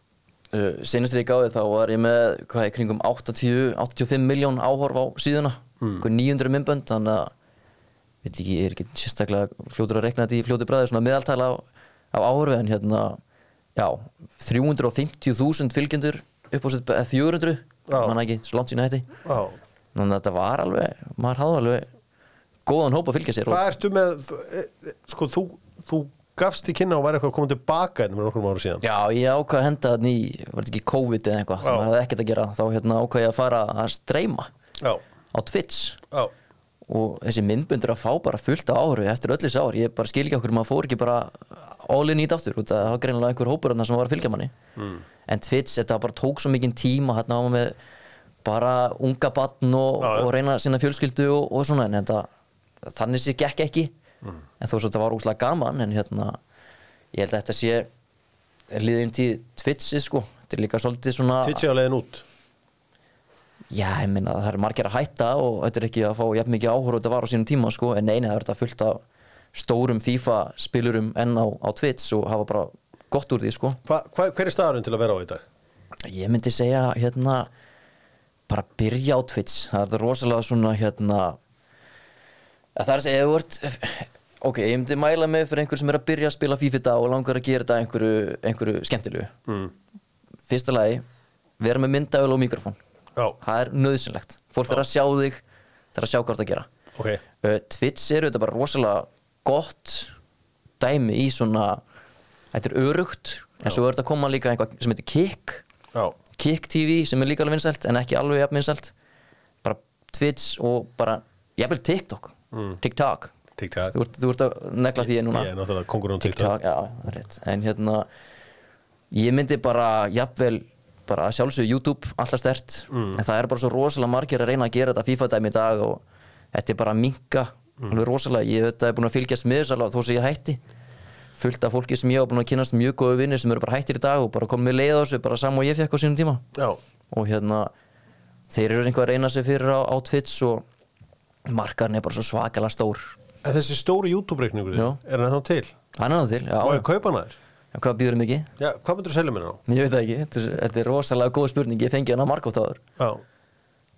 Uh, Senast þegar ég gáði þá var ég með hvað er kringum 80, 85 miljón áhorf á síðuna. Mm. 900 minnbönd þannig að veit ekki, ég er ekki sérstaklega fljótur að rekna þetta í fljótu bræði svona meðaltala á, á áhorfi en hérna já, 350.000 fylgjendur upp á eða 400 Já. manna ekki, svo langt sína hætti. Já. Þannig að þetta var alveg, maður hafði alveg góðan hóp að fylgja sér Hvað ertu með e- e- Sko, þú, þú gafst í kynna og væri eitthvað að koma tilbaka með nokkrum ára síðan? Já, ég ákvað að henda í, var þetta ekki COVID eða eitthvað, það hafði ekkert að gera þá hérna ákvað ég að fara að streyma á Twitch. Já, og þessi myndbundur að fá bara fullt á áhru eftir öll þessi ár, ég bara skil ekki okkur maður fór ekki bara all in í þetta aftur að það var greinilega einhver hópur sem var að fylgja manni. Mm. en Twitch, þetta bara tók svo mikinn tíma hérna var maður með bara unga batn og, Já, já. og reyna sína fjölskyldu og, og svona en þetta, þannig sé gekk ekki. En þó svo þetta var úslega gaman en hérna, ég held að þetta sé liðin tíð Twitchi sko, þetta er líka svolítið svona Twitch er á leiðin út Já, ég minna það er margir að hætta og þetta er ekki að fá jafn mikið áhör og þetta var á sínum tíma sko, en neina það er þetta fullt af stórum FIFA spilurum enn á, á Twitch og hafa bara gott úr því sko. hva, hva, Hver er staðurinn til að vera á í dag? Ég myndi segja hérna bara byrja á Twitch það er þetta rosalega svona hérna að það er þú ert ok, ég myndi mæla mig fyrir einhver sem er að byrja að spila FIFA dag og langar að gera þetta einhverju, einhverju skemmtilegu Mm. fyrsta lagi, vera með myndavel og mikrofón Já, það er nöðsynlegt fólk þarf að sjá þig þarf að sjá hvað það að gera. Ok. Uh, Twitch eru þetta bara rosalega gott dæmi í svona þetta er örugt en svo er þetta að koma líka eitthvað sem heitir Kick. Já, Kick TV sem er líka alveg vinsælt en ekki alveg jafn vinsælt. Bara Twitch og bara jafnvel TikTok. TikTok. TikTok. Þú ert, þú ert að negla því núna. Ég á TikTok. Já, en hérna ég myndi bara jafnvel bara að sjálfsögðu YouTube alltaf stert Mm. en það er bara svo rosalega margir að reyna að gera þetta FIFA dæmi í dag og þetta er bara að minka Mm. alveg rosalega, ég er búin að fylgjast með þess alveg þó sem ég hætti fullt af fólki sem ég hafa búin að kynast mjög góðu vinnir sem eru bara hættir í dag og bara komið leið á þessu bara saman og ég fekk á sínum tíma Já, og hérna þeir eru einhver að reyna sig fyrir á, á Twitch og markarinn er bara svo svakalega stór en þessi stóri YouTube-reikningur er hann þá til? hann er það til, já, Og er kaupa hann þær? En hvað býður mikið? Já, hvað myndir þú selja mér á? Ég veit það ekki, þetta er, er rosalega góð spurning, ég fengi hana margótt á þér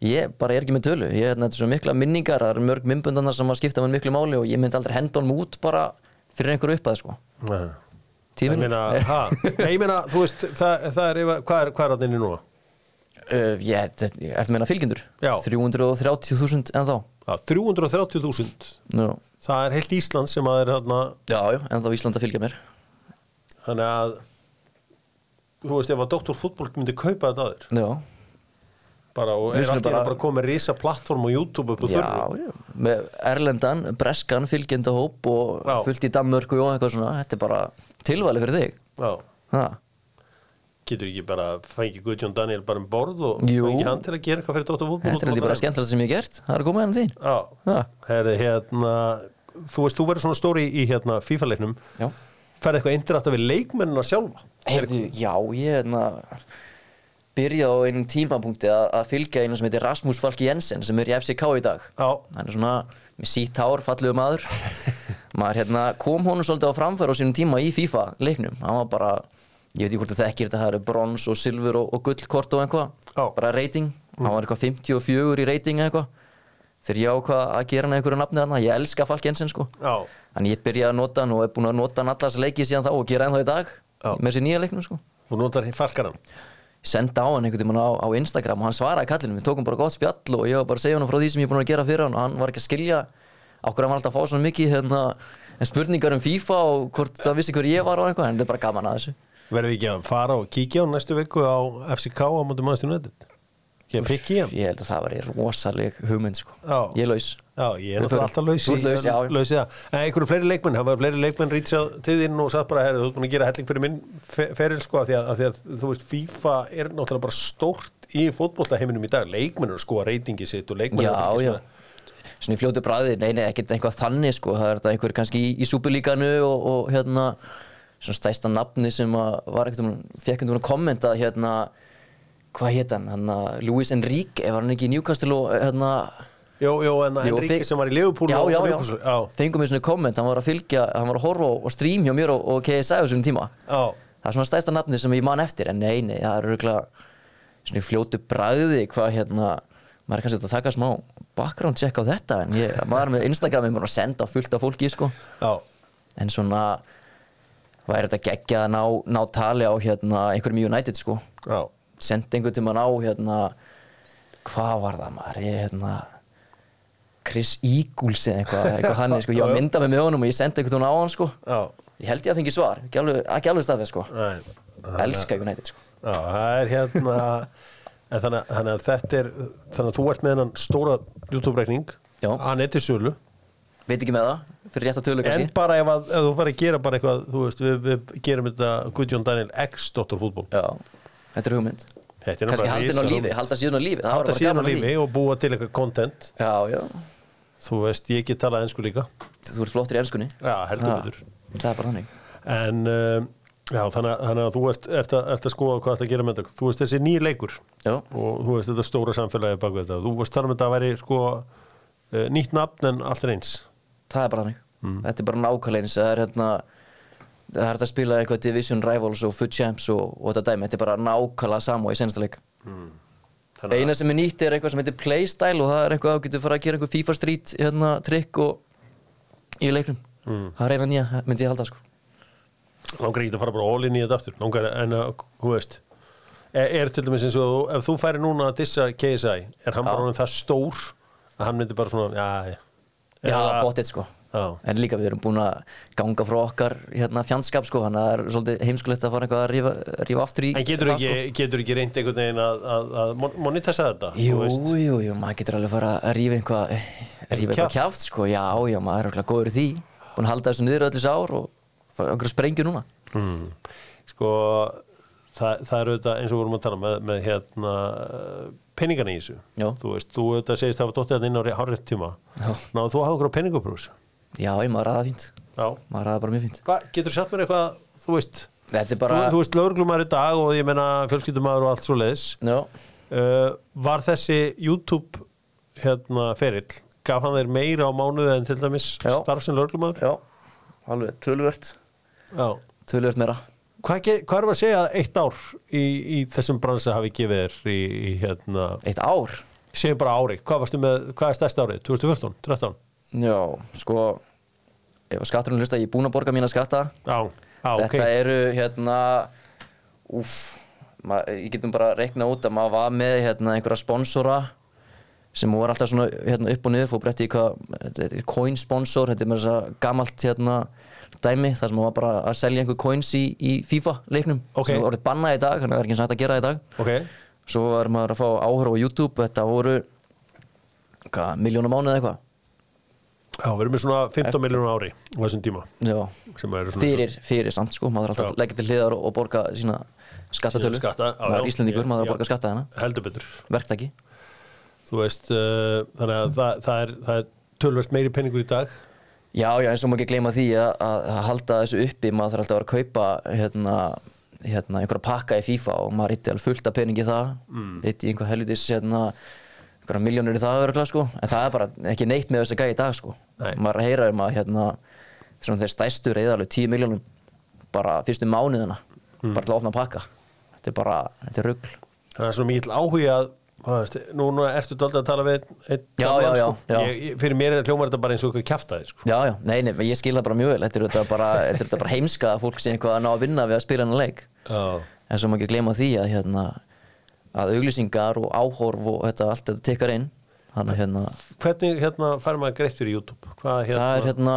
Ég bara er ekki með tölu, ég hérna, er svo mikla minningar, það eru mörg myndböndanar sem að skipta með miklu máli og ég myndi aldrei henda honum út bara fyrir einhverju uppað sko. Nei. Ég meina, <laughs> ég meina, þú veist, það, það er, hvað er, hvað er inni núna? uh, Ég, þetta, eftir meina fylgjendur? Já. 330.000 en þá Já, 330.000 Nú, Það er heilt Ísland sem að er þarna. Já, já, en þá Ísland að fylgja mér Þannig að Þú veist, ef að Dr. Fútból myndi kaupa þetta að þér. Já, bara, og er skulum allt í einu bara- bara komið risa plattform á YouTube upp já, þurru. Með Erlendan, Breskan, fylgjendahóp og Já. fullt í Danmörku og eitthvað svona. Þetta er bara tilvæli fyrir þig. Já, ha. getur ekki bara fengið Guðjón Daniel bara um borð og Jú. fengið hann til að gera eitthvað fyrir Dr. Fútból Þetta er bara skemmtilega sem ég hef gert. Það er að koma hérna þín. Já, Já, herri, hérna Þú veist, þú verður svona stóri í hérna FIFA-leiknum. Já Færði eitthvað indirætt við leikmennina sjálfa? Heyrðu, já, ég hérna byrjaði á einum tímapunkti að, að fylgja einu sem heitir Rasmus Falki Jensen sem er í FCK í dag. Já, hann er svona með sítt hár, fallegu maður. <laughs> Maður hérna kom honum svolítið á framfæri á sínum tíma í FIFA leiknum. Hann var bara ég veit ekki hvort það þekkir þetta, það eru brons og silfur og, og gullkort og eitthvað. Já. bara rating, hann var eitthvað 54 í rating eitthvað þegar ég ákvað að gera hann einhverju nafni þarna, ég elska Falk Jensen sko Já, Þannig ég byrjaði að nota hann og er búin að nota hann allas leikið síðan þá og gera ennþá í dag Já. með þessi nýja leiknum sko. þú notar falkaran Ég sendi á hann einhvern tímann á, á Instagram og hann svaraði kallinu, við tókum bara gott spjall og ég var bara að segja hann frá því sem ég er búin að gera fyrir hann og hann var ekki að skilja okkur hann var alltaf að fá svona mikið hérna, spurningar um FIFA og hvort það vissi hver ég var og eitthvað, en þetta er bara gaman að þessu. Verðum við ekki að fara og kíkja á næstu viku á FCK á móti Manchester United Ég held að það var rosaleg hugmynd sko. Ég er laus. Já, ég er alltaf laus í það. En einhverju fleiri leikmenn, það var fleiri leikmenn rýtsað til þín og satt bara, þú ert búin að gera helling fyrir minn fe- feril, sko, því að, að þú veist, FIFA er náttúrulega bara stórt í fótboltaheiminum í dag, leikmenn eru sko að reytingi sitt og leikmenn Já, já. Svona í fljótu bræði, nei, nei, ekkert eitthvað þannig sko, það er þetta einhver kannski í, í súpulíkanu og, og hérna svona stæsta nafni sem að var ekkert um, fekk einhvern veginn kommentað hérna, hvað hétt hann, hérna, Luis Enrique, var hann ekki í Newcastle og hérna, Jú, jú, en Jú, Enrique sem var í Liverpool já, og já, Newcastle, já, fengum við svona komment, hann var að fylgja, hann var að horfa á stream hjá mér og, og KSI á þessum tíma. já, Það er svona stæsta nafni sem ég man eftir, en nei, nei, það er örgulega svona fljótu bræði hvað hérna, maður er kannski að taka smá background check á þetta, en ég, maður er með Instagram er bara að senda fullt af fólki, sko, já, en svona væri þetta geggjað að ná, ná tali á hérna einhverjum United, sko, já, sendi einhvern tímann á hérna, hvað var það maður, ég hérna, Chris Eagles eða eitthvað, eitthvað hann, sko, ég var að mynda mig með honum og ég sendi einhvern tímann á hann, sko, ég held ég að fengi svar, ekki alveg, alveg staðfest, sko, elska United, sko. Já, það er hérna en þannig, þannig að þetta er þannig að þú ert með hennan stóra YouTube-reikning. Já. hann er til sölu. Veit ekki með það, fyrir rétt að tölu en kannski bara ef, að, ef þú fari að gera bara eitthvað veist, við, við gerum þetta Guðjón Daniel X Dr. Fútból já, þetta er hugmynd. Er bara haldin á lífi, halda síðan á lífi bara síðan á lífi og búa til eitthvað content. Já, já, þú veist, ég get talað ennsku líka. Þú ert flottur í ennskunni já, heldur betur. það er bara þannig. En um, já, þannig, að- þú ert, ert, að, ert að skoða hvað þetta gera með þetta. Þú veist, þessi nýr leikur. Já, og þú veist, þetta stóra samfélagi bak við þetta. Þú veist, þar með þetta að væri sko uh, nýtt nafn en allt er eins. Það er bara þannig. Mm. þetta er bara nákvæmlega eins. Það er hérna það er hægt að spila eitthvað Division Rivals og Foot Champs og, og þetta dæmi, þetta er bara nákvæmlega sama í senasta leik. Að- eina sem er nýtt er eitthvað sem heitir Playstyle og það er eitthvað að getur fara að gera eitthvað FIFA Street hérna, trikk og í leiknum. Mm. það er eina nýja, myndi ég halda sko. Langar ekki að fara bara all in í þetta aftur? Langar en að, þú veist er, er til dæmis eins og ef þú færi núna að dissa KSI, er hann bara það stór að hann myndi bara svona, já, já. Já, bóttið sko Já. En líka við erum búin að ganga frá okkar hérna, fjandskap sko að það er svolítið heimskulegt að fara eitthvað að rífa, rífa aftur í En getur það, ekki, getur ekki reynd einhvern veginn að, að, að mon- monitessa þetta? sko. Jú, þú jú, jú, maður getur alveg fara að rífa einhvað Rífa eitthvað Kjaft. kjáft sko Já, já, maður er okkur góður í því Búin að halda þessu niður öll þessu ár og fara okkur að sprengju núna Mm. Sko, það, það er auðvitað eins og vorum að tala með, með hérna peningana í þessu. Já. Þú veist, þú auðvitað segist að hafa dóttið þetta inn á hárið tíma. Já. Náðu þú að hafa okkur á peningabrús? Já, ég maður aða fínt Já. Maður aða bara mjög fínt Hvað, getur sagt mér eitthvað, þú veist, bara þú, þú veist, lögreglumar í dag og ég meina fjölskyldumæður og allt svo leiðis. Uh, var þessi YouTube hérna ferill, gaf hann þeir meira á mánuði en til dæmis Já. starf sem lögreglumæður? já, alveg tölvört Já. Tölvört meira Hvað, hvað er að segja að eitt ár í, í þessum bransa hafi gefið þér í, í hérna, Eitt ár segjum bara ári, hvað varstu með, hvað er stærst árið, 2014, 13? Já, sko Ef skatturinn hlusta, ég er búinn að borga mína skatta. Já, já, ok, Þetta eru hérna Úf ma, Ég getum bara reikna út að maður var með hérna, einhverja sponsora sem voru alltaf svona hérna, upp og niður. Fór bretti í hvað, þetta er coin sponsor þetta er með þess að gamalt hérna, dæmi þar sem maður var bara að selja einhver coins í, í FIFA leiknum. Ok. sem voru bannað í dag, þannig að það er ekki eins og hægt að gera í dag. Ok, svo er maður að fá áhör á YouTube. Þetta voru hvað, miljónum mánuð eða eitthvað já, við erum með svona 15 miljónum ári á þessum tíma, fyrir, fyrir samt sko, maður er alltaf Já. að leggja til hliðar og, borga sína skattatölu skatta, já, maður er Íslandingur, Já, maður er að borga skatta betur, verktaki. Þú veist, uh, þannig að það, það, er, það er tölvert meiri peningur í dag, Já, já, eins og maður ekki gleyma því að, að, halda þessu uppi, maður þarf alltaf að vera að kaupa hérna, hérna einhverja pakka í FIFA og maður hitti alveg fullt af peningi í það. Mm. hitti einhver helvitis hérna, einhverja miljónur í það örgulega sko en það er bara ekki neitt með þessi gæði í dag sko Nei. maður er að heyra um að hérna, svona þeir stæstu reyða alveg 10 miljónum bara fyrstu mánuðina bara til að opna pakka þetta er bara, þetta er rugl það er svona mikill áhuga að veist, núna ertu dálítið að tala við einn Já, já, já, sko. já. Ég, fyrir mér er hljómar þetta bara eins og eitthvað kjaftaði sko. já, já, nei, nei, ég skil það bara mjög vel þetta er <laughs> þetta bara, er bara heimska að fólk sé eitthvað að ná að vinna við að spila hennar leik já. en svo má ekki gleyma því að hérna að auglýsingar og áhorf og þetta allt þetta tekkar inn. Þannig að hérna, hvernig hérna fær maður greitt fyrir YouTube? Hvað hérna, það er hérna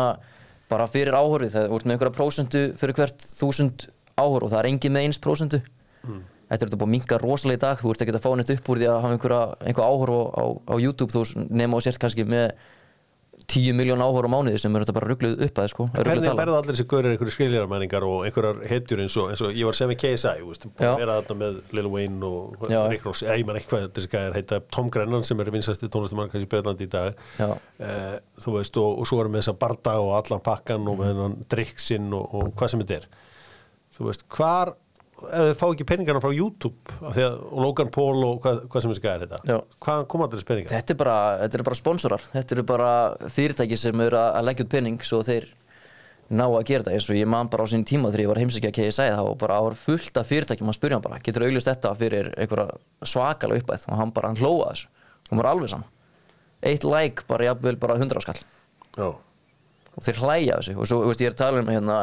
bara fyrir áhorfið, það er úr með einhverja prósentu fyrir hvert þúsund áhorf og það er engin með eins prósentu. Þetta er þetta búið að minka rosalega í dag, þú ert ekki að fá neitt upp úr því að hafa einhverja, einhver áhorf á, á, á YouTube þú nema og sért kannski með 10 miljón áhorf á mánuði sem er þetta bara ruggluð upp að sko, er hvernig berða allir þessi gaurir einhverju skiljaramæningar og einhverjar hetjur eins og, eins og ég var sem í KSI að vera þarna með Lil Wayne og Já. Rick Ross, ég man ekki hvað þessi gæðar heita Tom Grennan sem er vinsasti tónlistamann kannski í Breitlandi í dag. Eh, þú veist og, og svo erum við þessa barda og allan pakkan og hennan drikksinn og, og hvað sem þetta er þú veist, hvar ef þið fá ekki peningarna frá YouTube að, og Logan Paul og hvað, hvað sem þessi gæðar heita Já. hvaðan koma allir þessi peningar? Þetta er bara, þetta er bara sponsorar, þetta eru bara fyrirtæki sem eru að leggja út penning svo þeir ná að gera þetta. Eins og ég man bara á sín tíma þegar ég var heimsækja að KSI þá var bara ára fullt af fyrirtækjum að spyrja hann bara getur auglist þetta fyrir einhverja svakalega uppæð og hann bara hann hlóa þessu. Og var alveg saman eitt like bara jafnvel bara 100 skall. Já. og þeir hlæja þessu. Og svo veist, ég er að tala um hérna,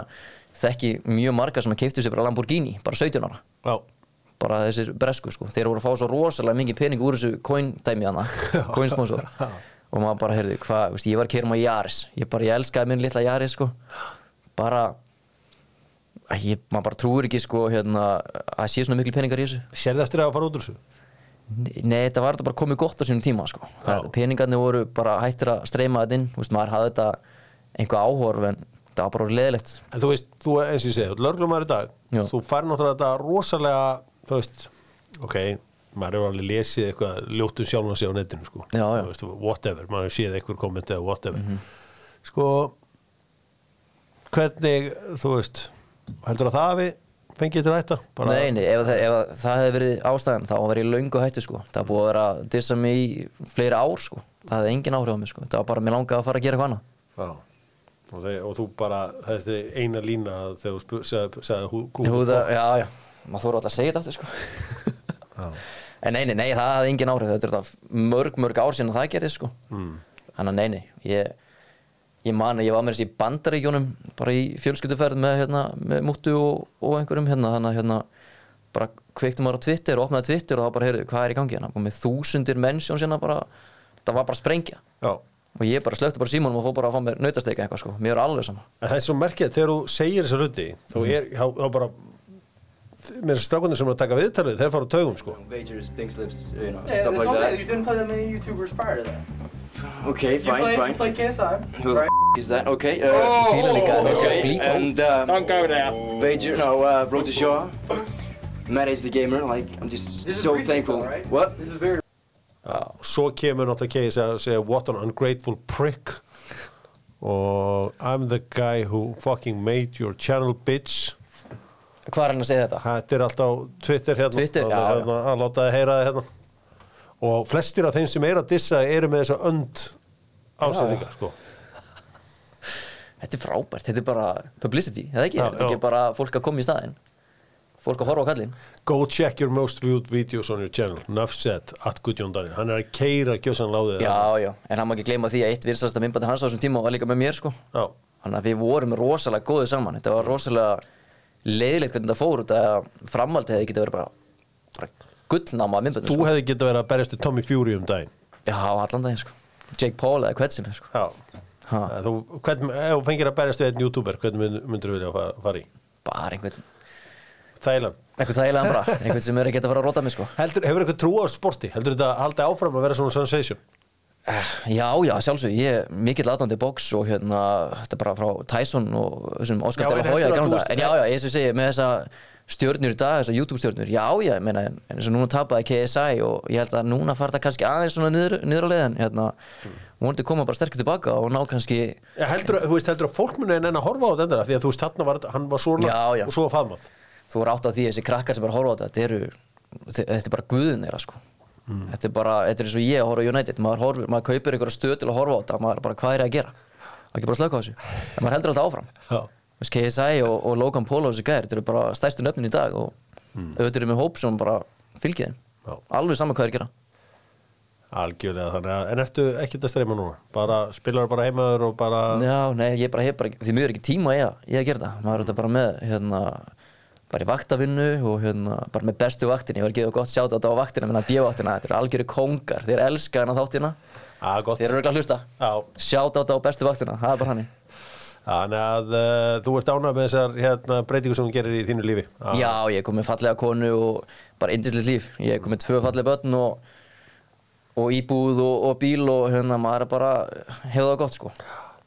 þekki mjög marga sem að keiptu sér bara Lamborghini bara 17 ára. Já. bara þessir bresku sko. Þeir voru að fá svo rosalega mikið pening úr þessu coin dæmi hana <laughs> coin sponsor. Og maður bara heyrði hvað, ég var að kera maður Jaris ég bara, ég elskaði minn litla Jaris sko. Bara ég, maður bara trúir ekki sko hérna að sé svona miklu peningar í þessu. Sérðu eftir að fara út úr þessu? Nei, þetta var þetta bara komið gott á sínum tíma sko. það, peningarnir voru bara hættir að streyma þetta inn, þú veist, maður hafði þetta einhver áhorf en það var bara leðilegt En þú veist, þú eins og ég segi, lörglumar í dag Já. þú fær náttúrulega þetta rosalega þú veist, ok maður hefur alveg lesið eitthvað ljóttum sjálfan sig á netinu sko, Já, já. Þú veist, whatever maður hefur séð eitthvað komment eða whatever Mhm. sko hvernig, þú veist heldur að það hafi fengið til hætta Bara- Nei, nei, ef, það- ef það hefði verið ástæðan þá var ég löngu hættu sko. það er búið að vera að dissa mig í fleiri ár sko. það hefði engin áhrif á mig sko. það var bara mér langaði að fara að gera eitthvað annað Já. Og, þeir, og þú bara, þessi eina lína þegar þú sagði hú, hú, Jú, það, já, já, maður þóru alltaf að segja þetta aftur sko. <laughs> en nei, nei, það hefði engin áhrif þetta er mörg, mörg ár síðan að það gerði sko. mm. þannig að nei, nei ég, ég man að ég var með þessi bandaríkjónum bara í fjölskylduferð með, hérna, með múttu og, og einhverjum hérna, þannig að hérna, bara kveiktum maður á Twitter og opnaði Twitter og þá bara, heyrðu, hvað er í gangi hérna og með þúsundir mennsjón sinna bara það var bara sprengja Já. Og ég bara slökti bara símanum og fór bara að fá mér nautasteika eitthvað sko, mér er alveg sama En það er svo merkið þegar þú segir þessa hluti þá Mhm. er þá, þá bara með þessi strákundir sem er að taka viðtalið þeir fara á taugum sko Vagers, pink slips, you know, Yeah, stuff like okay. that. You didn't play that many YouTubers prior to that. Okay, fine, played, fine. You played KSI. Who the f- is that? Okay. Uh, séu að okay, blípa and út. uh, Don't go there. Vager, no, uh, Road to Shaw. Matt is the gamer. Like, I'm just This is so thankful. though, right? What? This is very og svo kemur náttúrulega Keis að segja what an ungrateful prick. Og I'm the guy who fucking made your channel bitch. Hvað er hann að segja þetta? þetta er alltaf Twitter hérna. Twitter, já, já. hérna, að láta það heyra það hérna. Og flestir af þeim sem er að dissa eru með þessa önd ásendingar sko. Þetta er frábært, þetta er bara publicity, eða ekki? Já, þetta er ekki bara fólk að koma í staðinn Fólk að horfa á kallinn. Go check your most viewed videos on your channel. Nuff said at Gudjón Daniel Hann er að keira gjössan láðið Já, já, en hann má ekki gleyma því að eitt vinsasta myndbandi hans á þessum tíma var líka með mér sko. Já. Þannig að við vorum rosalega góðið saman. Þetta var rosalega leiðilegt hvernig þetta fór út að framhaldið hefði getið verið bara, bara gullnáma myndbandi Þú sko. hefði getað verið að berjast til Tommy Fury um daginn. Já, allan daginn sko. Jake Paul eða hvert sem er sko. Þú, hvern, ef þú fengir að berjast við einn youtuber hvernig mynd, myndir þú vilja fara, fara í? Bara einhvern, Þægilega einhvern þægilegan bara Einhvern sem er ekki að fara að róta mig sko Heldur, hefur eitthvað trú á sporti? Heldur þetta að halda áfram að vera svona sensation? Já, já, sjálfsög, ég er mikill aðdándi bóks og hérna, þetta er bara frá Tyson og þessum Oscar Já, de en að já, já, eins og segi, með þessa stjörnur í dag, þessa YouTube stjörnur, já, já, ég meina, en eins og núna tapaði KSI og ég held að núna fara þetta kannski aðeins svona niður, niður á leiðin, hérna, vonandi koma bara sterkir tilbaka og ná kannski, Ja, heldur, þú veist, heldur að fólk muni en að horfa á þetta því að þú veist, þarna var hann var svona Já, já. og svo var faðmað þú er átt á því að þessi krakkar sem bara horfa á þetta, þetta eru, þetta er bara guðin þeirra, sko. Mm. Þetta er bara, þetta er eins og ég að horfa á United, maður, horfir, maður kaupir einhverja stöð til að horfa á þetta, maður er bara, hvað er ég að gera? Það ekki bara að slöka á þessu. En maður heldur alltaf áfram. <laughs> Veist, KSI og, og Logan Paul og þessi gæðir, þetta eru bara stærstu nöfnin í dag og auðvitað eru með hóp sem bara fylgið þeim Já. alveg saman hvað þeir gera algjörlega þannig að, en ertu ekkert að streyma núna bara, spilar bara heimaður og bara Já, nei, ég bara hef bara, því miður ekki tíma í að, í að gera það, maður er þetta bara með hérna, bara í vaktavinnu og hérna, bara með bestu vaktinni, ég var að gefa gott sjátt á þetta á vaktina, menna bjövaktina, þetta eru algjöru kóngar. Þeir elska hennar þáttina, að, gott. Þeir eru örugglega að hlusta. Já, sjátt á þetta á bestu vaktina, það er bara hannig þannig að uh, þú ert ánað með þessar hérna, breytingu sem þú gerir í þínu lífi? Að, Já, ég er komið fallega konu og bara indislegt líf, ég er komið tvö fallega börn og, og íbúð og, og bíl og hérna, maður er bara hefur það gott sko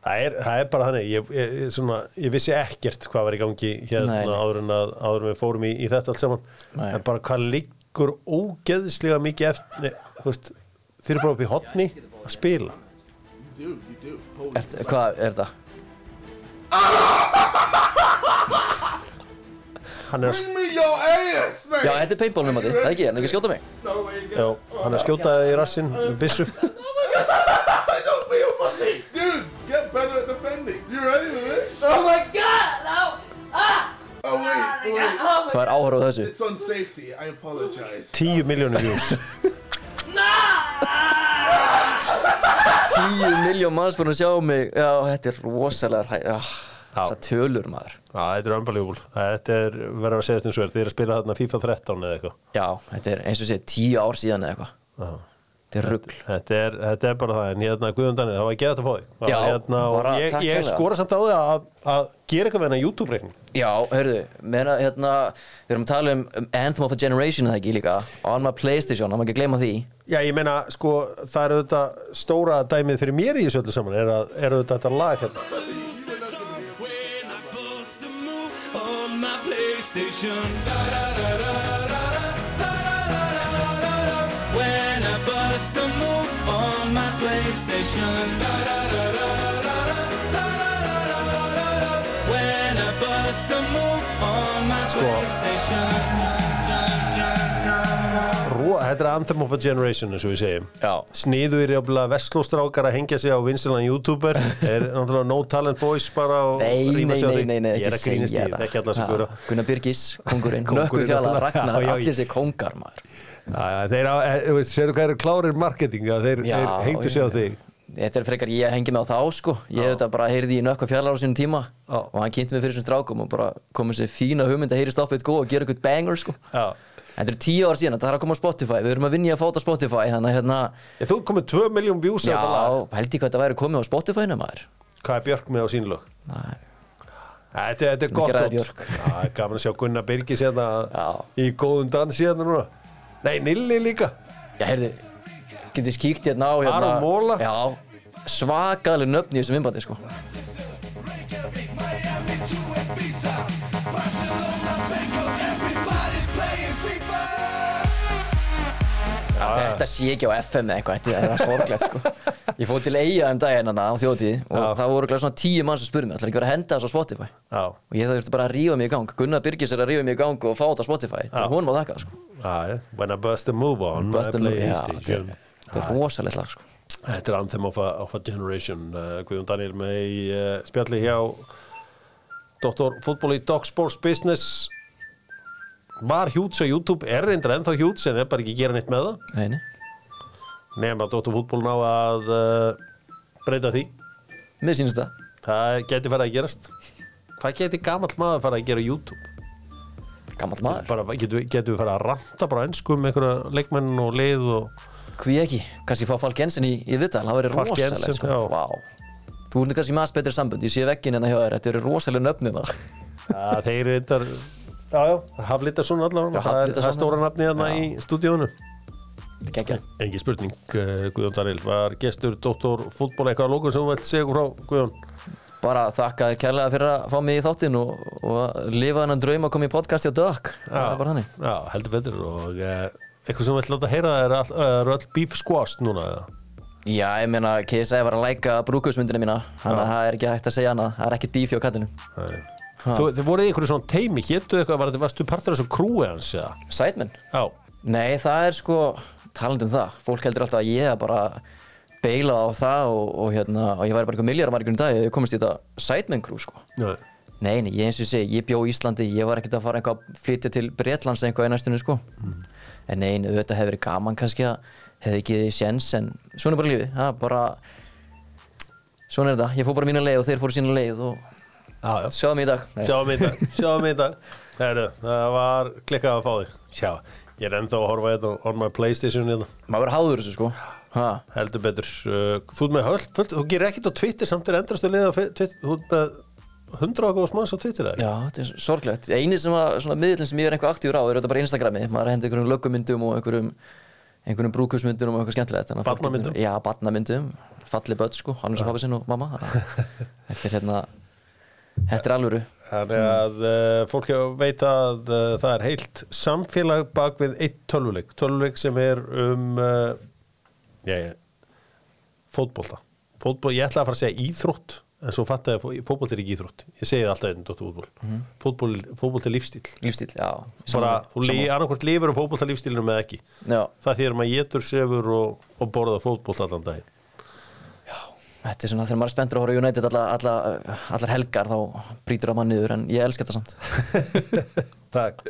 Það er, það er bara þannig, ég, ég, svona, ég vissi ekkert hvað var í gangi hérna Nei, áður en að, áður en við fórum í, í þetta allt saman Nei. en bara hvað liggur ógeðslega mikið eftir, þú veist þeir eru bara upp í hotni að spila er, Hvað er þetta? hann er, að- me your ass, man. Já, þetta er paintball með það ekki, en ekki skjóta mig já, hann er að skjóta í rassinn með <laughs> <laughs> this? Oh my god! No! Ah! Oh, wait, wait. Hvað er áhör á þessu? It's on safety. I apologize. 10 miljónir views <laughs> 10 miljón manns búin að sjá mig Já, þetta er rosalega hæ Já, þessar tölur maður Já, þetta er unbelievable þetta er verið að segja eins og er þið er að spila þarna FIFA 13 eða eitthvað Já, þetta er eins og sé 10 ár síðan eða eitthvað. Þetta er Þetta er, þetta er bara það, en hérna Guðjón Daniel, það var ekki að fá þig. Hérna, ég, ég skora samt á þig að, að gera eitthvað með hennar YouTube-reikning. Já, hörðu, meina hérna Við erum að tala um, um Anthem of a Generation eða ekki líka? On my Playstation, það má ekki gleyma því. Já, ég meina, sko, það er auðvitað stóra dæmið fyrir mér í þessu öllu saman er, að, er auðvitað þetta lag hérna station. When I bust a move on my sko. PlayStation. Rúa, þetta er Anthem of a Generation eins og við segjum. Já. Sniðu er jáfnilega vestlóstrákar að hengja sig á vinstilann YouTuber. Er náttúrulega no talent boys bara og rýma sig á þig. Nei, nei, nei, ekki segja það. Ég er að grínast í, ekki allar sem búið <laughs> á. Gunnar Byrkis, kongurinn, nökkur fjalla, ragnar, allir sé kongar maður. Þeir eru klárir marketinga, þeir hengtu sig á þig. Þetta er frekar ég að hengja mig á þá sko. Ég hef þetta bara heyrði í nökku fjallar á sínum tíma Já. og hann kynnti mig fyrir þessum strákum og bara komið sér fína hugmynd að heyri stoppið góð og gera eitthvað banger sko. Já. Þetta eru tíu ár síðan, þetta þarf að koma á Spotify. Við erum að vinja að fáta Spotify Þannig að hérna, Ef þú komið 2 miljón views á já, held ég hvað þetta væri komið á Spotify-nu maður. Hvað er Björk með á sín lög? Nei, Þetta, þetta er gott græða dót. Björk. Já, það er gaman að sjá Gunnar Birgis hérna í góðum dansi hérna núna. Nei, Nilli líka. Já, heyrðu, getur við kíkt hérna á hérna, Aron Mola. Já, svakalig nöfn í þessum innbandi sko Þetta sé ekki á FM eða eitthvað, þetta er sorglegt sko <laughs> Ég fóð til eiga um daginn hana á þjótið og Já. það voru svona tíu mann sem spurði mig ætlar ekki vera að henda þessu á Spotify Já, og ég þurfti bara að rífa mig í gang Gunnar Birgis er að rífa mig í gang og fá þetta á Spotify Já. til hún var þakka sko já, já. When I bust a move on move, já, PlayStation. Þetta er rosalegt lag sko Þetta er Anthem of a, of a Generation. Uh, Guðjón Daniel með í uh, spjalli hjá Dr. Fútból í Dog Sports Business. Var hjúts á YouTube? Er reyndar ennþá hjúts en er bara ekki að gera neitt með það? Neini, nefn að Dr. Fútból ná að uh, breyta því. Mér sýnist það. Það geti farið að gerast. Hvað geti gamall maður farið að gera YouTube? Gammal maður. Getum við farið að ranta bara ennsku um einhverja leikmenn og lið og Hví ekki, kannski fá Falk Jensen í, í viðtal, það verður Jensen, sko. Vá. Þú ert kannski aðeins betri sambund, ég sé veggin en að hjá þér, þetta eru rosalega nöfnir það. að þeir já, já, Haflitarsson allavega það er, það er stóra nafni þarna í stúdíónu Þetta er. Engi spurning, uh, Guðjón Daril var gestur Dóttor fútból eitthvað að lókum sem þú vilt segja frá Guðjón Bara þakka kærlega fyrir að fá mig í þáttinn og, og lifa þennan draum að koma í podcasti á dökk. Það er bara hannig. Já, heldur betur og uh, eitthvað sem þú vilt láta heyra er all, uh, er all beef squashed núna eða? Já, ég meina, KSI var að læka brúkusmyndina mína, þannig að það er ekki hægt að segja annað, það er ekkert bífi á kattinu. Þú, þið voruð í einhverju svona teimi, héttu eitthvað, var, varstu partur af þessu krúi hans eða? Sætmenn? Já, Nei, það er sko, talandi um það, fólk heldur alltaf að ég er bara beila á það og, og, hérna, og ég væri bara eitthvað miljardar margur í dag, ég komist í þetta Sidemen crew sko. Nei. Nei, nei, ég eins og segi, ég bjó Íslandi, ég var ekkert að fara eitthvað að flytja til Bretlands eitthvað í næstunni, sko. En nei, nei, auðvitað hefði verið gaman kannski að hefði ekki þið séns, en svona er bara lífið, það er bara, svona er þetta, ég fór bara mína leið og þeir fóru sína leið og já. sjáðum í dag. Nei. Sjáum í dag, sjáum í dag <laughs> Heru, Það var klikkað að fá þig Sjá, ég er ennþá að horfa þetta on my Playstation hérna. Maður verður háður þessu, sko. Ha, heldur betur uh, Þú ert með höll, þú gerir ekkert á Twitter samt er endrastu liða á Twitter Þú ert með hundra og góðs manns á Twitter eða? já, þetta er sorglegt. Einu sem að, svona miðlinn sem ég er eitthvað aktífur á er þetta bara Instagrami. Maður hendur einhverjum löggumyndum og einhverjum, einhverjum brúkusmyndum og eitthvað skemmtilegt. getur- Já, barnamyndum. Falli börn, sko, hann er svo pappi sinn og mamma. <laughs> Þetta er hérna, þetta er alvöru. Þannig að uh, fólk veit að uh, það er heilt samfélag bak við eitt tölvuleik tölvuleik sem er um uh, já, já, fótbolta Fótbol, ég ætla að fara að segja íþrótt en svo fatt að fótbolt er ekki íþrótt. Ég segi það alltaf einn dóttu fótból fótból, fótbolt er lífstíl Lífstíl, já. bara, þú li, annarkvort lifur um fótbolta lífstílunum eða ekki. Já, það þýr maður getur, sefur og, og borða fótbolt allan daginn. Þetta er svona þegar maður er spenntur að horfa United alla, alla, allar helgar þá brýtur það mann niður en ég elska þetta samt. <laughs> Takk